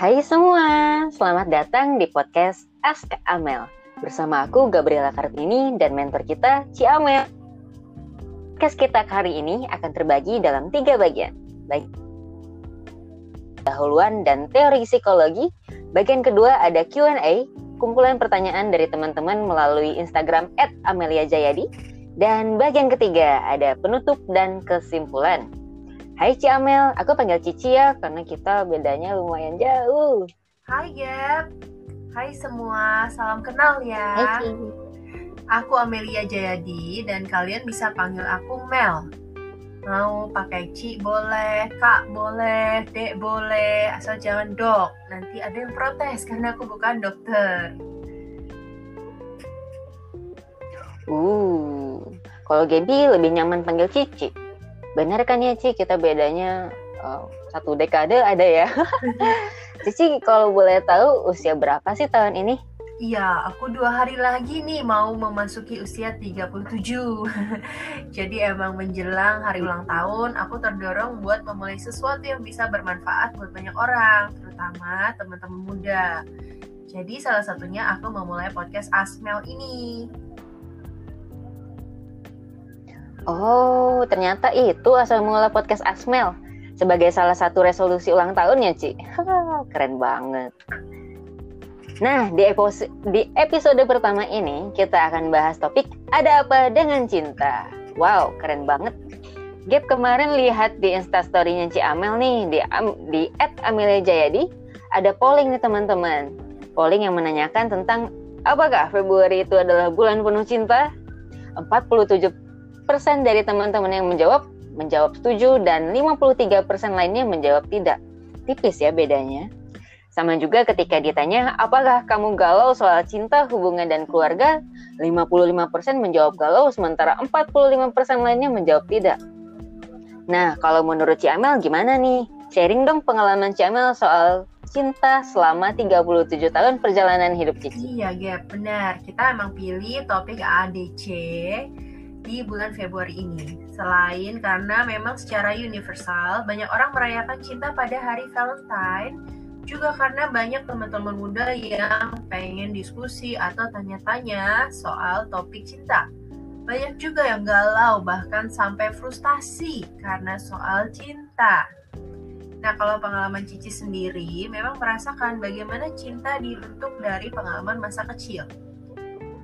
Hai semua, selamat datang di podcast Ask Amel. Bersama aku Gabriela Kartini dan mentor kita Ci Amel. Podcast kita hari ini akan terbagi dalam tiga bagian. Baik dahuluan dan teori psikologi. Bagian kedua ada Q&A, kumpulan pertanyaan dari teman-teman melalui Instagram @ameliajayadi. Dan bagian ketiga ada penutup dan kesimpulan. Hai Ci Amel, aku panggil Cici ya karena kita bedanya lumayan jauh. Hai Gap, hai semua, salam kenal ya. Hai Aku Amelia Jayadi dan kalian bisa panggil aku Mel. Mau pakai Ci boleh, Kak boleh, Dek boleh, asal jangan dok. Nanti ada yang protes karena aku bukan dokter. Uh, kalau Gaby lebih nyaman panggil Cici. Benar kan ya Ci, kita bedanya uh, satu dekade ada ya. Cici kalau boleh tahu usia berapa sih tahun ini? Iya, aku dua hari lagi nih mau memasuki usia 37. Jadi emang menjelang hari ulang tahun, aku terdorong buat memulai sesuatu yang bisa bermanfaat buat banyak orang, terutama teman-teman muda. Jadi salah satunya aku memulai podcast Asmel ini. Oh, ternyata itu asal mula podcast Asmel sebagai salah satu resolusi ulang tahunnya, Ci. Keren banget. Nah, di episode, di episode pertama ini kita akan bahas topik ada apa dengan cinta. Wow, keren banget. Gap kemarin lihat di instastorynya Ci Amel nih di di @amelia Jayadi ada polling nih teman-teman. Polling yang menanyakan tentang apakah Februari itu adalah bulan penuh cinta? 47 persen dari teman-teman yang menjawab menjawab setuju dan 53% lainnya menjawab tidak. Tipis ya bedanya. Sama juga ketika ditanya, apakah kamu galau soal cinta, hubungan, dan keluarga? 55% menjawab galau, sementara 45% lainnya menjawab tidak. Nah, kalau menurut Ciamel gimana nih? Sharing dong pengalaman Ciamel soal cinta selama 37 tahun perjalanan hidup Cici. Iya, Gap, benar. Kita emang pilih topik ADC di bulan Februari ini. Selain karena memang secara universal banyak orang merayakan cinta pada hari Valentine, juga karena banyak teman-teman muda yang pengen diskusi atau tanya-tanya soal topik cinta. Banyak juga yang galau bahkan sampai frustasi karena soal cinta. Nah, kalau pengalaman Cici sendiri memang merasakan bagaimana cinta dibentuk dari pengalaman masa kecil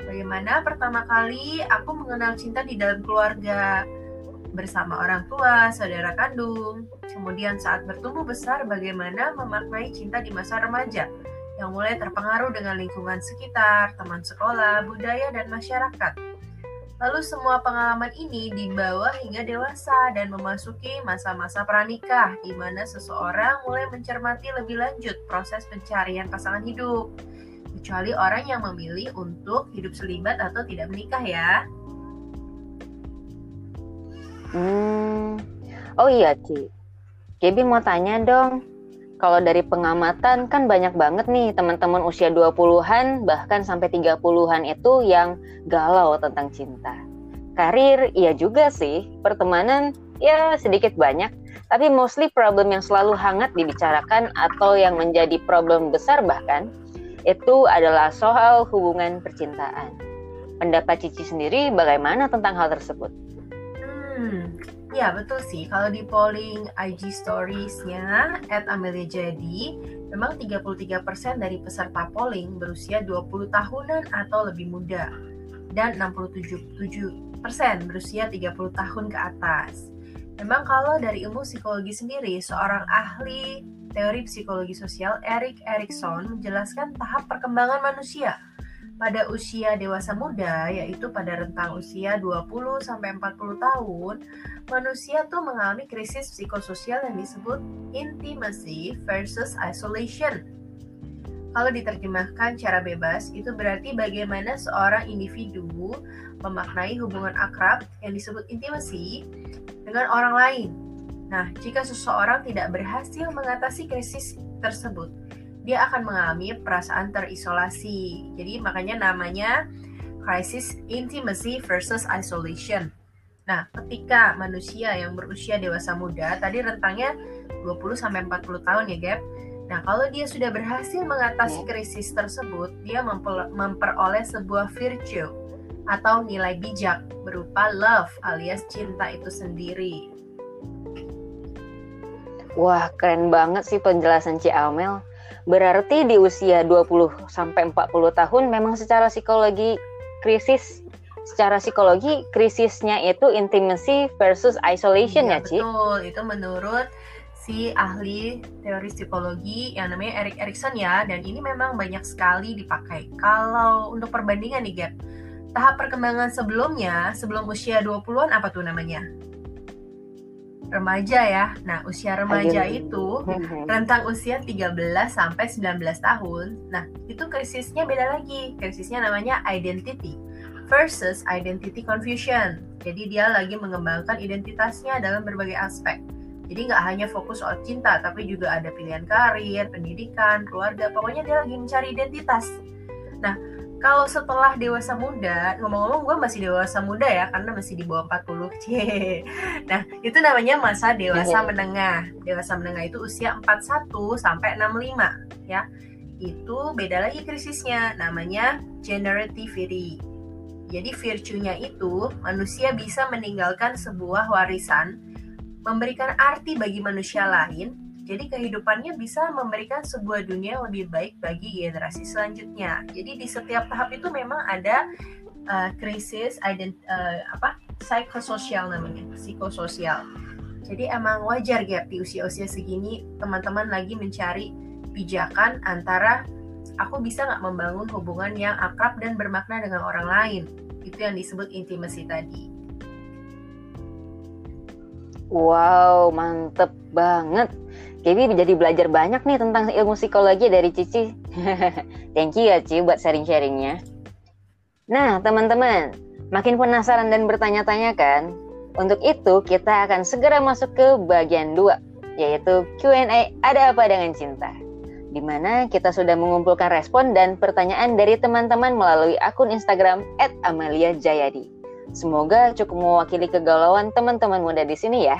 Bagaimana pertama kali aku mengenal cinta di dalam keluarga bersama orang tua, saudara kandung. Kemudian saat bertumbuh besar bagaimana memaknai cinta di masa remaja yang mulai terpengaruh dengan lingkungan sekitar, teman sekolah, budaya, dan masyarakat. Lalu semua pengalaman ini dibawa hingga dewasa dan memasuki masa-masa pranikah, di mana seseorang mulai mencermati lebih lanjut proses pencarian pasangan hidup kecuali orang yang memilih untuk hidup selibat atau tidak menikah ya. Hmm. Oh iya, Ci. Gaby mau tanya dong. Kalau dari pengamatan kan banyak banget nih teman-teman usia 20-an bahkan sampai 30-an itu yang galau tentang cinta. Karir iya juga sih, pertemanan ya sedikit banyak, tapi mostly problem yang selalu hangat dibicarakan atau yang menjadi problem besar bahkan itu adalah soal hubungan percintaan. Pendapat Cici sendiri bagaimana tentang hal tersebut? Hmm, ya betul sih. Kalau di polling IG Stories-nya at Amelia Jadi, memang 33% dari peserta polling berusia 20 tahunan atau lebih muda dan 67% berusia 30 tahun ke atas. Memang kalau dari ilmu psikologi sendiri, seorang ahli teori psikologi sosial Erik Erikson menjelaskan tahap perkembangan manusia pada usia dewasa muda, yaitu pada rentang usia 20 sampai 40 tahun, manusia tuh mengalami krisis psikososial yang disebut intimacy versus isolation. Kalau diterjemahkan secara bebas, itu berarti bagaimana seorang individu memaknai hubungan akrab yang disebut intimacy dengan orang lain Nah, jika seseorang tidak berhasil mengatasi krisis tersebut, dia akan mengalami perasaan terisolasi. Jadi makanya namanya crisis intimacy versus isolation. Nah, ketika manusia yang berusia dewasa muda, tadi rentangnya 20 sampai 40 tahun ya, Gap. Nah, kalau dia sudah berhasil mengatasi Ya. krisis tersebut, dia memper- memperoleh sebuah virtue atau nilai bijak berupa love alias cinta itu sendiri. Wah, keren banget sih penjelasan Ci Amel. Berarti di usia 20 sampai 40 tahun memang secara psikologi krisis secara psikologi krisisnya itu intimacy versus isolation ya, Iya, Ci? Betul, itu menurut si ahli teori psikologi yang namanya Erik Erikson ya, dan ini memang banyak sekali dipakai. Kalau untuk perbandingan nih, Gap, tahap perkembangan sebelumnya, sebelum usia 20-an apa tuh namanya? Remaja ya. Nah, usia remaja Ayo. itu Mhm. rentang usia 13 sampai 19 tahun. Nah, itu krisisnya beda lagi. Krisisnya namanya identity versus identity confusion. Jadi dia lagi mengembangkan identitasnya dalam berbagai aspek. Jadi nggak hanya fokus soal cinta, tapi juga ada pilihan karir, pendidikan, keluarga. Pokoknya dia lagi mencari identitas. Nah, kalau setelah dewasa muda, ngomong-ngomong gue masih dewasa muda ya, karena masih di bawah 40. Cie. Nah, itu namanya masa dewasa Iya. menengah. Dewasa menengah itu usia 41 sampai 65 ya. Itu beda lagi krisisnya, namanya generativity. Jadi virtue-nya itu manusia bisa meninggalkan sebuah warisan, memberikan arti bagi manusia lain. Jadi kehidupannya bisa memberikan sebuah dunia yang lebih baik bagi generasi selanjutnya. Jadi di setiap tahap itu memang ada uh, krisis ident uh, apa psikososial namanya, psikososial. Jadi emang wajar gap di usia-usia segini teman-teman lagi mencari pijakan antara aku bisa nggak membangun hubungan yang akrab dan bermakna dengan orang lain. Itu yang disebut intimacy tadi. Wow, mantep banget. Gaby jadi belajar banyak nih tentang ilmu psikologi dari Cici. Thank you ya Ci buat sharing-sharingnya. Nah, teman-teman, makin penasaran dan bertanya-tanya kan? Untuk itu, kita akan segera masuk ke bagian 2, yaitu Q&A Ada Apa Dengan Cinta. Di mana kita sudah mengumpulkan respon dan pertanyaan dari teman-teman melalui akun Instagram @ameliajayadi. Semoga cukup mewakili kegalauan teman-teman muda di sini ya.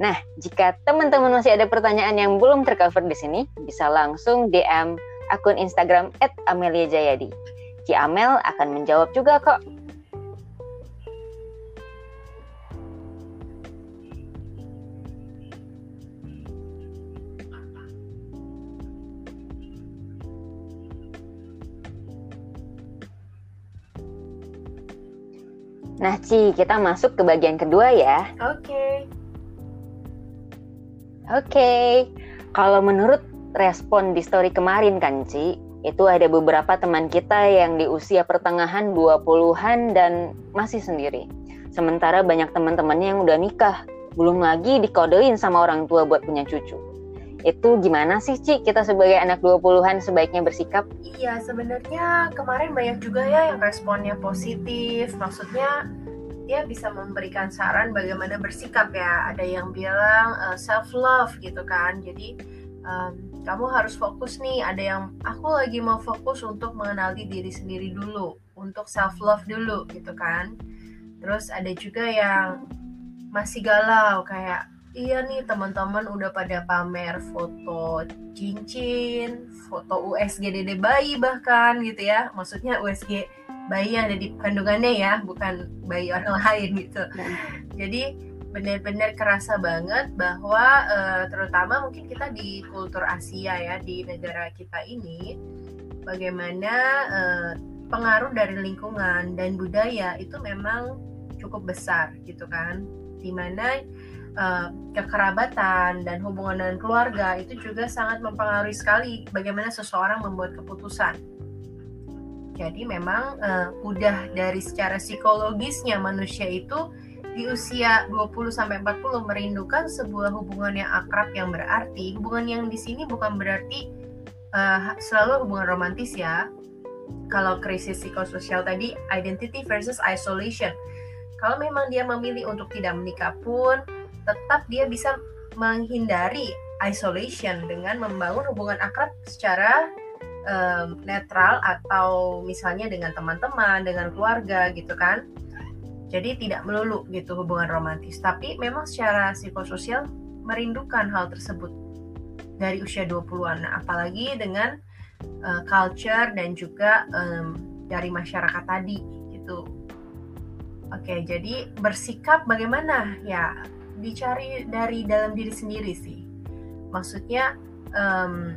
Nah, jika teman-teman masih ada pertanyaan yang belum tercover di sini, bisa langsung DM akun Instagram @ameliajayadi. Ki Amel akan menjawab juga kok. Nah, Ci, kita masuk ke bagian kedua ya. Oke. Oke, kalau menurut respon di story kemarin kan Ci, itu ada beberapa teman kita yang di usia pertengahan 20-an dan masih sendiri. Sementara banyak teman-temannya yang udah nikah, belum lagi dikodein sama orang tua buat punya cucu. Itu gimana sih Ci kita sebagai anak 20-an sebaiknya bersikap? Iya, sebenarnya kemarin banyak juga ya yang responnya positif. Maksudnya dia bisa memberikan saran bagaimana bersikap ya. Ada yang bilang uh, self love gitu kan. Jadi um, kamu harus fokus nih. Ada yang aku lagi mau fokus untuk mengenali diri sendiri dulu, untuk self love dulu gitu kan. Terus ada juga yang masih galau kayak iya nih teman-teman udah pada pamer foto cincin, foto USG dede bayi bahkan gitu ya. Maksudnya USG bayi yang ada di kandungannya ya, bukan bayi orang lain gitu. Jadi benar-benar kerasa banget bahwa uh, terutama mungkin kita di kultur Asia ya di negara kita ini bagaimana uh, pengaruh dari lingkungan dan budaya itu memang cukup besar gitu kan. Di mana uh, kekerabatan dan hubungan dengan keluarga itu juga sangat mempengaruhi sekali bagaimana seseorang membuat keputusan jadi memang uh, udah dari secara psikologisnya manusia itu di usia 20 sampai 40 merindukan sebuah hubungan yang akrab yang berarti. Hubungan yang di sini bukan berarti uh, selalu hubungan romantis ya. Kalau krisis psikososial tadi identity versus isolation. Kalau memang dia memilih untuk tidak menikah pun tetap dia bisa menghindari isolation dengan membangun hubungan akrab secara um, netral atau misalnya dengan teman-teman, dengan keluarga gitu kan. Jadi tidak melulu gitu hubungan romantis, tapi memang secara psikososial merindukan hal tersebut. dari usia 20-an. Nah, apalagi dengan uh, culture dan juga um, dari masyarakat tadi gitu. Oke, jadi bersikap bagaimana? Ya, dicari dari dalam diri sendiri sih. Maksudnya um,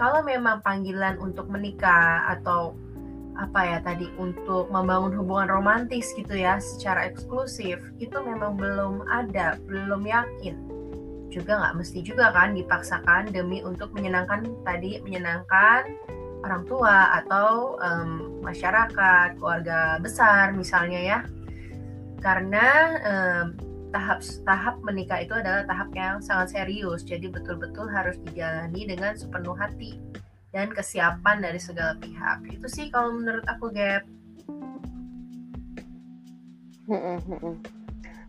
kalau memang panggilan untuk menikah atau apa ya tadi untuk membangun hubungan romantis gitu ya secara eksklusif itu memang belum ada belum yakin. Juga nggak mesti juga kan dipaksakan demi untuk menyenangkan tadi menyenangkan orang tua atau um, masyarakat keluarga besar misalnya ya. Karena um, tahap tahap menikah itu adalah tahap yang sangat serius jadi betul-betul harus dijalani dengan sepenuh hati dan kesiapan dari segala pihak. Itu sih kalau menurut aku Gap.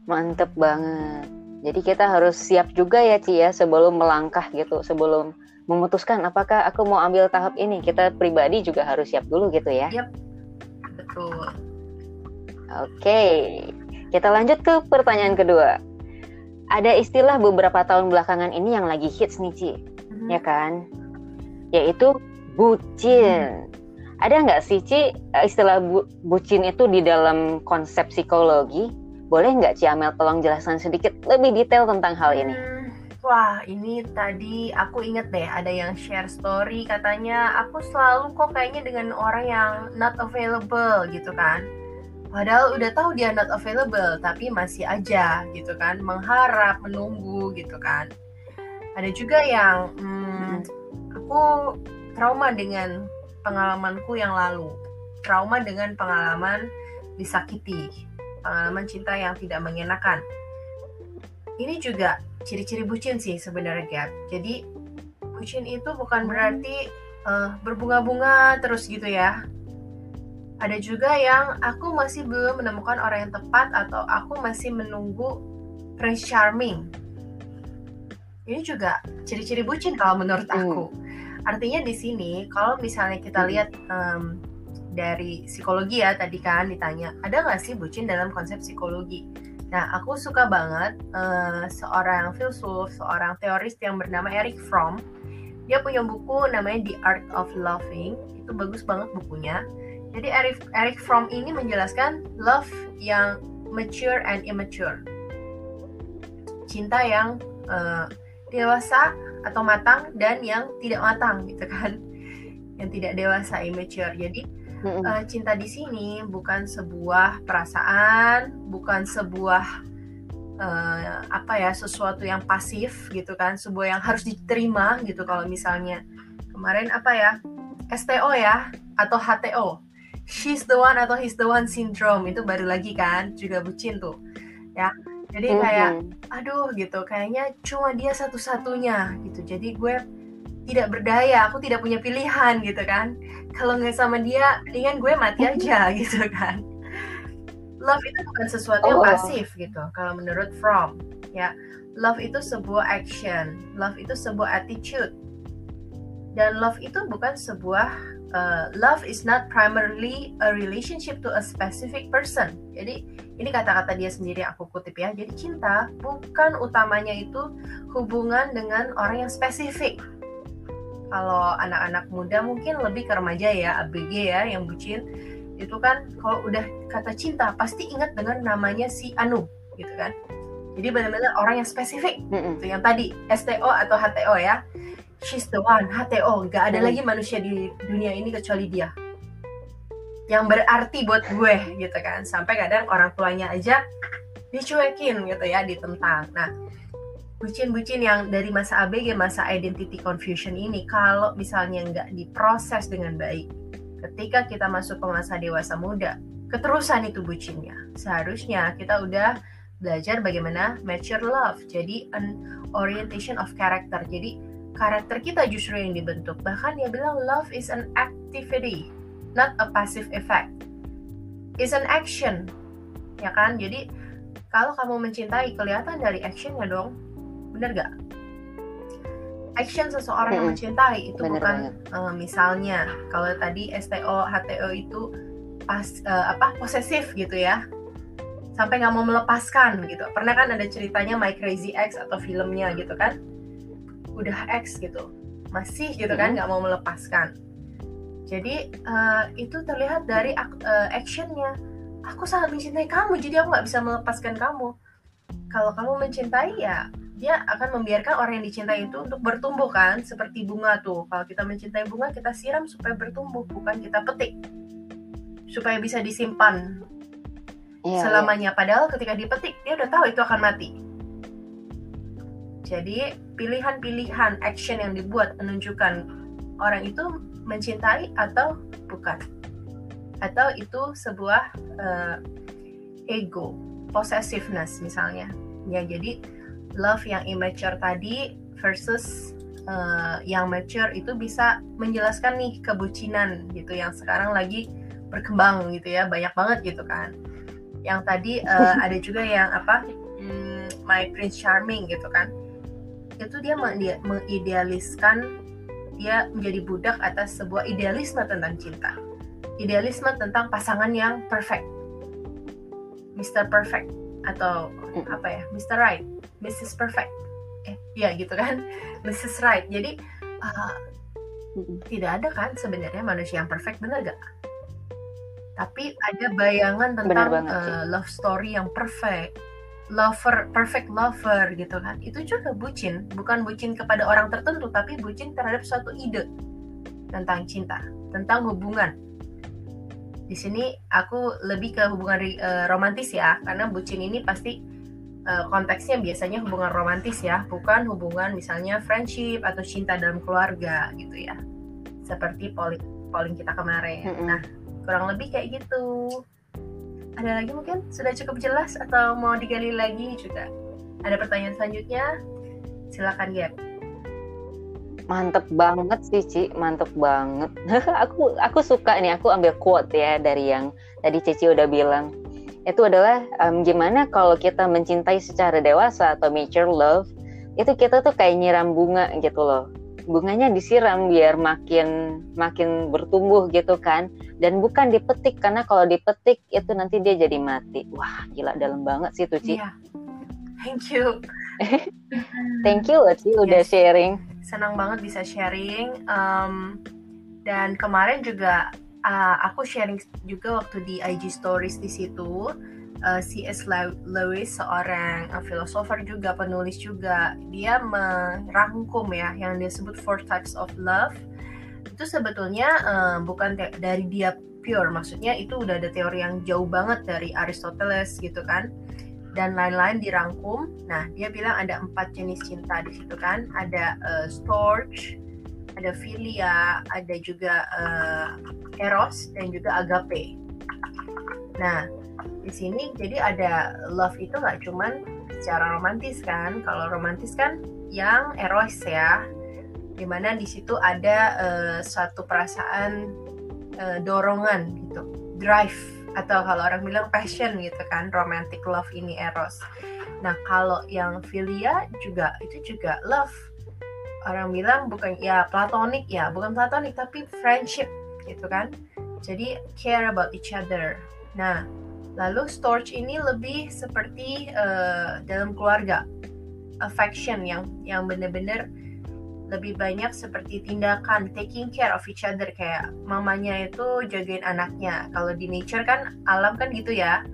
Mantep banget. Jadi kita harus siap juga ya Ci ya sebelum melangkah gitu, sebelum memutuskan apakah aku mau ambil tahap ini. Kita pribadi juga harus siap dulu gitu ya. Yep. Betul. Oke. Kita lanjut ke pertanyaan kedua. Ada istilah beberapa tahun belakangan ini yang lagi hits nih Ci. Mm-hmm. Ya kan? yaitu bucin. Ada nggak sih Ci istilah bu bucin itu di dalam konsep psikologi? Boleh nggak Ci Amel tolong jelaskan sedikit lebih detail tentang hal ini? Hmm, wah, ini tadi aku inget deh ada yang share story katanya aku selalu kok kayaknya dengan orang yang not available gitu kan. Padahal udah tahu dia not available tapi masih aja gitu kan. Mengharap menunggu gitu kan. Ada juga yang hmm, aku trauma dengan pengalamanku yang lalu. Trauma dengan pengalaman disakiti. Pengalaman cinta yang tidak mengenakan. Ini juga ciri-ciri bucin sih sebenarnya jadi bucin itu bukan berarti uh, berbunga-bunga terus gitu ya ada juga yang aku masih belum menemukan orang yang tepat atau aku masih menunggu prince charming ini juga ciri-ciri bucin kalau menurut aku hmm Artinya di sini kalau misalnya kita lihat um, dari psikologi ya tadi kan ditanya ada nggak sih bucin dalam konsep psikologi? Nah aku suka banget uh, seorang filsuf, seorang teoris yang bernama Eric Fromm. Dia punya buku namanya The Art of Loving. Itu bagus banget bukunya. Jadi Eric Eric Fromm ini menjelaskan love yang mature and immature. Cinta yang uh, dewasa atau matang dan yang tidak matang gitu kan. Yang tidak dewasa immature. Jadi mm-hmm. uh, cinta di sini bukan sebuah perasaan bukan sebuah uh, apa ya sesuatu yang pasif gitu kan. Sebuah yang harus diterima gitu. Kalau misalnya kemarin apa ya STO ya atau HTO she's the one atau he's the one syndrome. Itu baru lagi kan juga bucin tuh. Ya jadi kayak mm-hmm. aduh gitu. Kayaknya cuma dia satu-satunya gitu. Jadi gue tidak berdaya aku tidak punya pilihan gitu kan. Kalau nggak sama dia dengan gue mati aja gitu kan. Love itu bukan sesuatu yang oh. pasif gitu kalau menurut From ya love itu sebuah action. Love itu sebuah attitude. Dan love itu bukan sebuah uh, love is not primarily a relationship to a specific person. Jadi ini kata-kata dia sendiri aku kutip ya. Jadi cinta bukan utamanya itu hubungan dengan orang yang spesifik. Kalau anak-anak muda mungkin lebih ke remaja ya ABG ya yang bucin. Itu kan kalau udah kata cinta pasti ingat dengan namanya si Anu gitu kan. Jadi benar-benar orang yang spesifik. Mm yang tadi STO atau HTO ya she's the one HTO nggak ada mm. lagi manusia di dunia ini kecuali dia. Yang berarti buat gue gitu kan. Sampai kadang orang tuanya aja dicuekin gitu ya ditentang. Nah bucin-bucin yang dari masa ABG masa identity confusion ini kalau misalnya nggak diproses dengan baik ketika kita masuk ke masa dewasa muda keterusan itu bucinnya. Seharusnya kita udah belajar bagaimana mature love jadi an orientation of character. Jadi karakter kita justru yang dibentuk bahkan dia bilang love is an activity not a passive effect. It's an action, ya kan? Jadi kalau kamu mencintai kelihatan dari actionnya dong, bener gak? Action seseorang yang mencintai itu bener bukan uh, misalnya kalau tadi STO, HTO itu pas uh, apa posesif gitu ya, sampai nggak mau melepaskan gitu. Pernah kan ada ceritanya My Crazy Ex atau filmnya gitu kan? Udah ex gitu. Masih gitu kan nggak mau melepaskan. Jadi uh, itu terlihat dari uh, actionnya. Aku sangat mencintai kamu jadi aku nggak bisa melepaskan kamu. Kalau kamu mencintai ya dia akan membiarkan orang yang dicintai itu untuk bertumbuh kan seperti bunga tuh. Kalau kita mencintai bunga kita siram supaya bertumbuh bukan kita petik. Supaya bisa disimpan iya, selamanya. Padahal ketika dipetik dia udah tahu itu akan mati. Jadi pilihan-pilihan action yang dibuat menunjukkan orang itu mencintai atau bukan. Atau itu sebuah uh, ego possessiveness misalnya. Ya jadi love yang immature tadi versus uh, yang mature itu bisa menjelaskan nih kebucinan gitu yang sekarang lagi berkembang gitu ya banyak banget gitu kan. Yang tadi uh, ada juga yang apa? Hmm, my prince charming gitu kan itu dia mengidealiskan dia menjadi budak atas sebuah idealisme tentang cinta idealisme tentang pasangan yang perfect Mr. Perfect atau mm. apa ya Mr. Right Mrs. Perfect eh ya gitu kan Mrs. Right jadi uh, tidak ada kan sebenarnya manusia yang perfect benar gak tapi ada bayangan tentang banget, uh, love story yang perfect lover perfect lover gitu kan itu juga bucin bukan bucin kepada orang tertentu tapi bucin terhadap suatu ide tentang cinta tentang hubungan di sini aku lebih ke hubungan uh, romantis ya karena bucin ini pasti uh, konteksnya biasanya hubungan romantis ya, bukan hubungan misalnya friendship atau cinta dalam keluarga gitu ya. Seperti polling polling kita kemarin. Mm -hmm. Nah, kurang lebih kayak gitu. Ada lagi mungkin sudah cukup jelas atau mau digali lagi juga? Ada pertanyaan selanjutnya? Silakan Gap. Mantep banget sih Ci, mantep banget. aku aku suka nih, aku ambil quote ya dari yang tadi Cici udah bilang itu adalah um, gimana kalau kita mencintai secara dewasa atau mature love itu kita tuh kayak nyiram bunga gitu loh bunganya disiram biar makin makin bertumbuh gitu kan dan bukan dipetik karena kalau dipetik itu nanti dia jadi mati wah gila dalam banget sih tuh Ci yeah. thank you thank you Ci udah yes. sharing senang banget bisa sharing um, dan kemarin juga uh, aku sharing juga waktu di IG Stories di situ uh, C.S. Lewis seorang uh, filosofer juga penulis juga dia merangkum ya yang dia sebut four types of love itu sebetulnya uh, bukan dari dia pure maksudnya itu udah ada teori yang jauh banget dari Aristoteles gitu kan dan lain-lain dirangkum nah dia bilang ada empat jenis cinta di situ kan ada uh, storge ada filia ada juga uh, eros dan juga agape. Nah, di sini jadi ada love itu nggak cuman secara romantis kan. Kalau romantis kan yang eros ya, di mana di situ ada uh, suatu perasaan uh, dorongan gitu, drive atau kalau orang bilang passion gitu kan, romantic love ini eros. Nah kalau yang filia juga itu juga love. Orang bilang bukan ya platonik ya, bukan platonik tapi friendship gitu kan jadi care about each other nah lalu storage ini lebih seperti uh, dalam keluarga affection yang yang benar-benar lebih banyak seperti tindakan taking care of each other kayak mamanya itu jagain anaknya kalau di nature kan alam kan gitu ya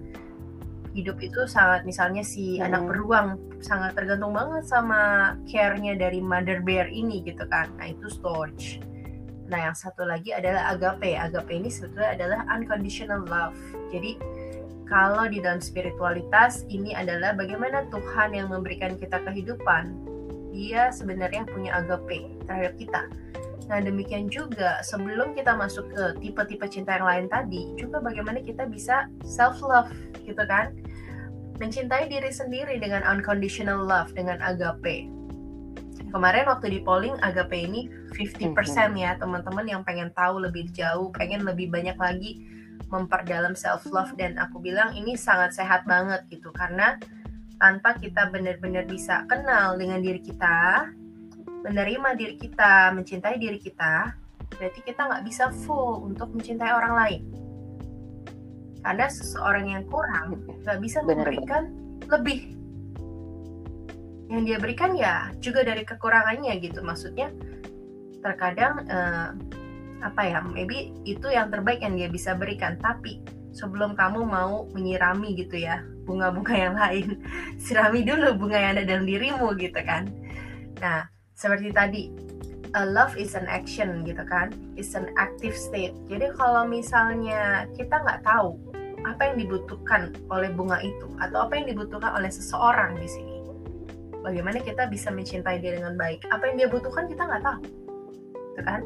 hidup itu sangat misalnya si hmm. anak beruang sangat tergantung banget sama care-nya dari mother bear ini gitu kan nah itu storage Nah, yang satu lagi adalah agape. Agape ini sebetulnya adalah unconditional love. Jadi, kalau di dalam spiritualitas ini adalah bagaimana Tuhan yang memberikan kita kehidupan. Dia sebenarnya punya agape terhadap kita. Nah, demikian juga sebelum kita masuk ke tipe-tipe cinta yang lain tadi, juga bagaimana kita bisa self love gitu kan? Mencintai diri sendiri dengan unconditional love, dengan agape kemarin waktu di polling agape ini 50% mhm. ya teman-teman yang pengen tahu lebih jauh, pengen lebih banyak lagi memperdalam self love dan aku bilang ini sangat sehat banget gitu karena tanpa kita benar-benar bisa kenal dengan diri kita, menerima diri kita, mencintai diri kita, berarti kita nggak bisa full untuk mencintai orang lain. Karena seseorang yang kurang nggak bisa memberikan lebih. Yang dia berikan ya juga dari kekurangannya gitu. Maksudnya terkadang uh, apa ya maybe itu yang terbaik yang dia bisa berikan. Tapi sebelum kamu mau menyirami gitu ya bunga-bunga yang lain. Sirami dulu bunga yang ada dalam dirimu gitu kan. Nah seperti tadi a love is an action gitu kan. Is an active state. Jadi kalau misalnya kita nggak tahu apa yang dibutuhkan oleh bunga itu atau apa yang dibutuhkan oleh seseorang di sini bagaimana kita bisa mencintai dia dengan baik? Apa yang dia butuhkan kita nggak tahu. Gitu kan?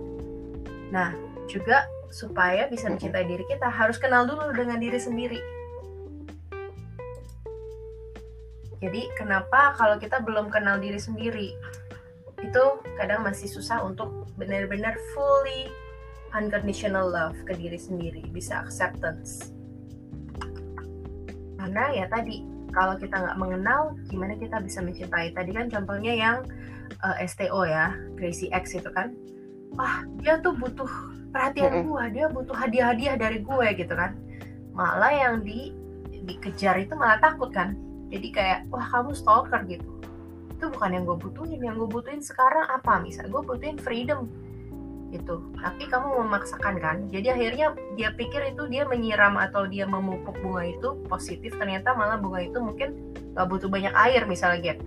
Nah juga supaya bisa mencintai diri kita harus kenal dulu dengan diri sendiri. Jadi kenapa kalau kita belum kenal diri sendiri itu kadang masih susah untuk benar-benar fully unconditional love ke diri sendiri, bisa acceptance. Karena ya tadi kalau kita nggak mengenal, gimana kita bisa mencintai? Tadi kan contohnya yang uh, eh, STO ya, Crazy X itu kan, wah dia tuh butuh perhatian gue dia butuh hadiah-hadiah dari gue gitu kan malah yang di dikejar itu malah takut kan jadi kayak wah kamu stalker gitu. Itu bukan yang gue butuhin. Yang gue butuhin sekarang apa? Misal gue butuhin freedom gitu. Tapi kamu memaksakan kan? Jadi akhirnya dia pikir itu dia menyiram atau dia memupuk bunga itu positif ternyata malah bunga itu mungkin gak butuh banyak air misalnya gitu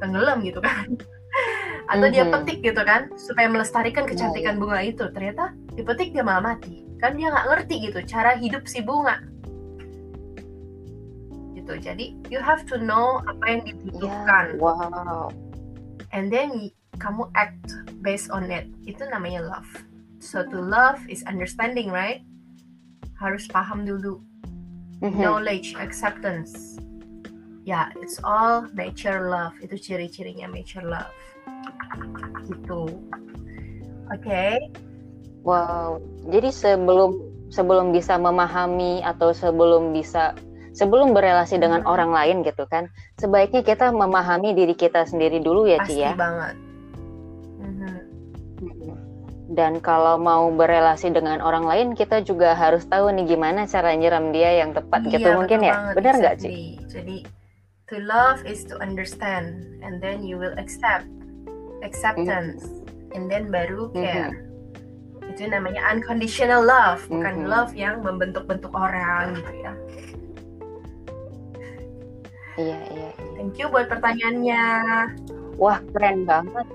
tenggelam gitu kan? Atau dia mm-hmm. petik gitu kan? Supaya melestarikan iya, kecantikan iya. bunga itu. Ternyata dipetik dia malah mati. Kan dia nggak ngerti gitu cara hidup si bunga gitu. Jadi you have to know apa yang dibutuhkan. Yeah, wow. And then kamu act based on it. Itu namanya love. So to love is understanding right? Harus paham dulu. Mm-hmm. knowledge acceptance. Ya yeah, it's all nature love. Itu ciri-cirinya nature love. Gitu. Oke okay. wow. Jadi sebelum sebelum bisa memahami atau sebelum bisa sebelum berelasi dengan hmm. orang lain gitu kan sebaiknya kita memahami diri kita sendiri dulu ya Pasti Ci ya banget mm-hmm. dan kalau mau berelasi dengan orang lain kita juga harus tahu nih gimana cara nyiram dia yang tepat gitu iya, gitu mungkin ya benar nggak sih jadi to love is to understand and then you will accept acceptance mm-hmm. and then baru mm-hmm. care mm-hmm. itu namanya unconditional love bukan mm-hmm. love yang membentuk-bentuk orang gitu ya iya iya, iya. thank you buat pertanyaannya. Wah keren banget.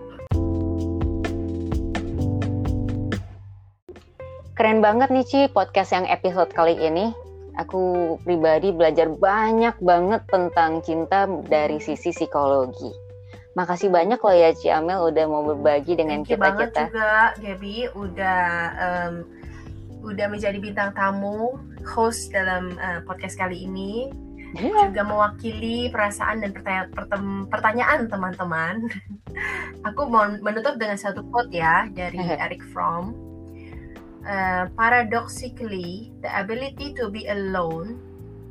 Keren banget nih Ci podcast yang episode kali ini. Aku pribadi belajar banyak banget tentang cinta dari sisi psikologi. Makasih banyak loh ya Ci Amel udah mau berbagi dengan kita banget kita. juga Gaby udah um, udah menjadi bintang tamu host dalam uh, podcast kali ini yeah. juga mewakili perasaan dan pertanyaan pertanyaan teman-teman. Aku mau menutup dengan satu quote ya dari Eric Fromm. Uh, paradoxically, the ability to be alone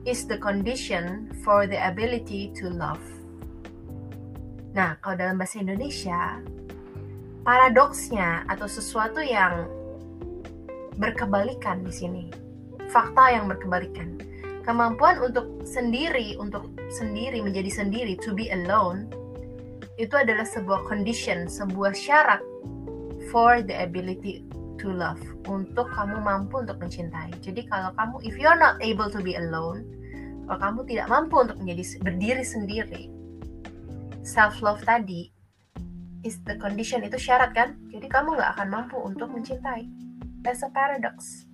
is the condition for the ability to love. Nah, kalau dalam bahasa Indonesia, paradoksnya atau sesuatu yang berkebalikan di sini. Fakta yang berkebalikan. Kemampuan untuk sendiri, untuk sendiri menjadi sendiri, to be alone, itu adalah sebuah condition, sebuah syarat for the ability to love, untuk kamu mampu untuk mencintai. Jadi kalau kamu, if you're not able to be alone, kalau kamu tidak mampu untuk menjadi berdiri sendiri, self love tadi is the condition itu syarat kan jadi kamu nggak akan mampu untuk mencintai that's a paradox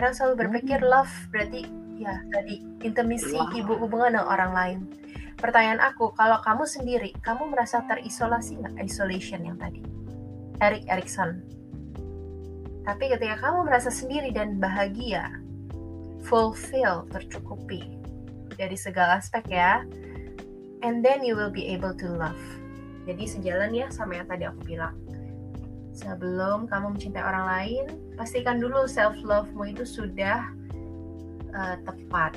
orang selalu berpikir hmm. love berarti ya tadi. Intimisi ibu hubungan dengan orang lain. Pertanyaan aku kalau kamu sendiri kamu merasa terisolasi nggak? Isolation yang tadi. Erik Erikson tapi ketika kamu merasa sendiri dan bahagia fulfill tercukupi dari segala aspek ya and then you will be able to love. Jadi sejalan ya sama yang tadi aku bilang. Sebelum kamu mencintai orang lain, pastikan dulu self love-mu itu sudah uh, tepat.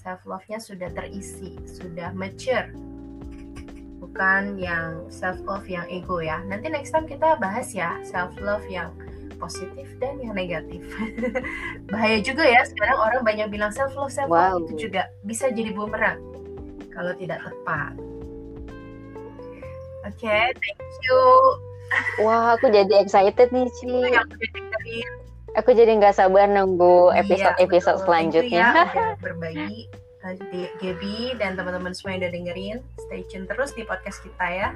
Self love-nya sudah terisi, sudah mature. Bukan yang self love yang ego ya. Nanti next time kita bahas ya self love yang positif dan yang negatif. Bahaya juga ya sekarang orang banyak bilang self love self love wow. itu juga bisa jadi bumerang kalau tidak tepat. Oke, okay, thank you. Wah, aku jadi excited nih, Ci. Aku jadi nggak sabar nunggu episode-episode iya, selanjutnya. Ya, berbagi di Gaby dan teman-teman semua yang udah dengerin. Stay tune terus di podcast kita ya.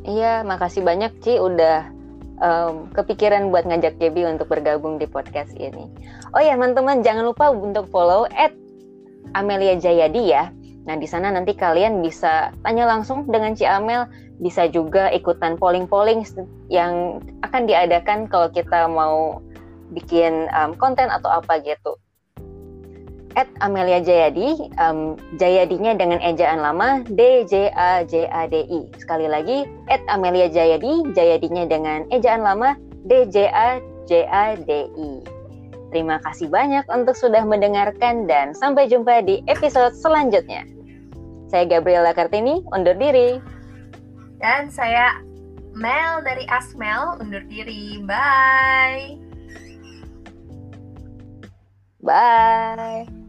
Iya, makasih banyak Ci udah um, kepikiran buat ngajak Gaby untuk bergabung di podcast ini. Oh ya, teman-teman jangan lupa untuk follow at Amelia Jayadi ya. Nah, di sana nanti kalian bisa tanya langsung dengan Ci Amel, bisa juga ikutan polling-polling yang akan diadakan kalau kita mau bikin um, konten atau apa gitu. At Amelia Jayadi, um, Jayadinya dengan ejaan lama D J A J A D I. Sekali lagi, at Amelia Jayadi, Jayadinya dengan ejaan lama D J A J A D I. Terima kasih banyak untuk sudah mendengarkan dan sampai jumpa di episode selanjutnya. Saya Gabriela Kartini, undur diri. Dan saya Mel dari Asmel, undur diri. Bye. Bye.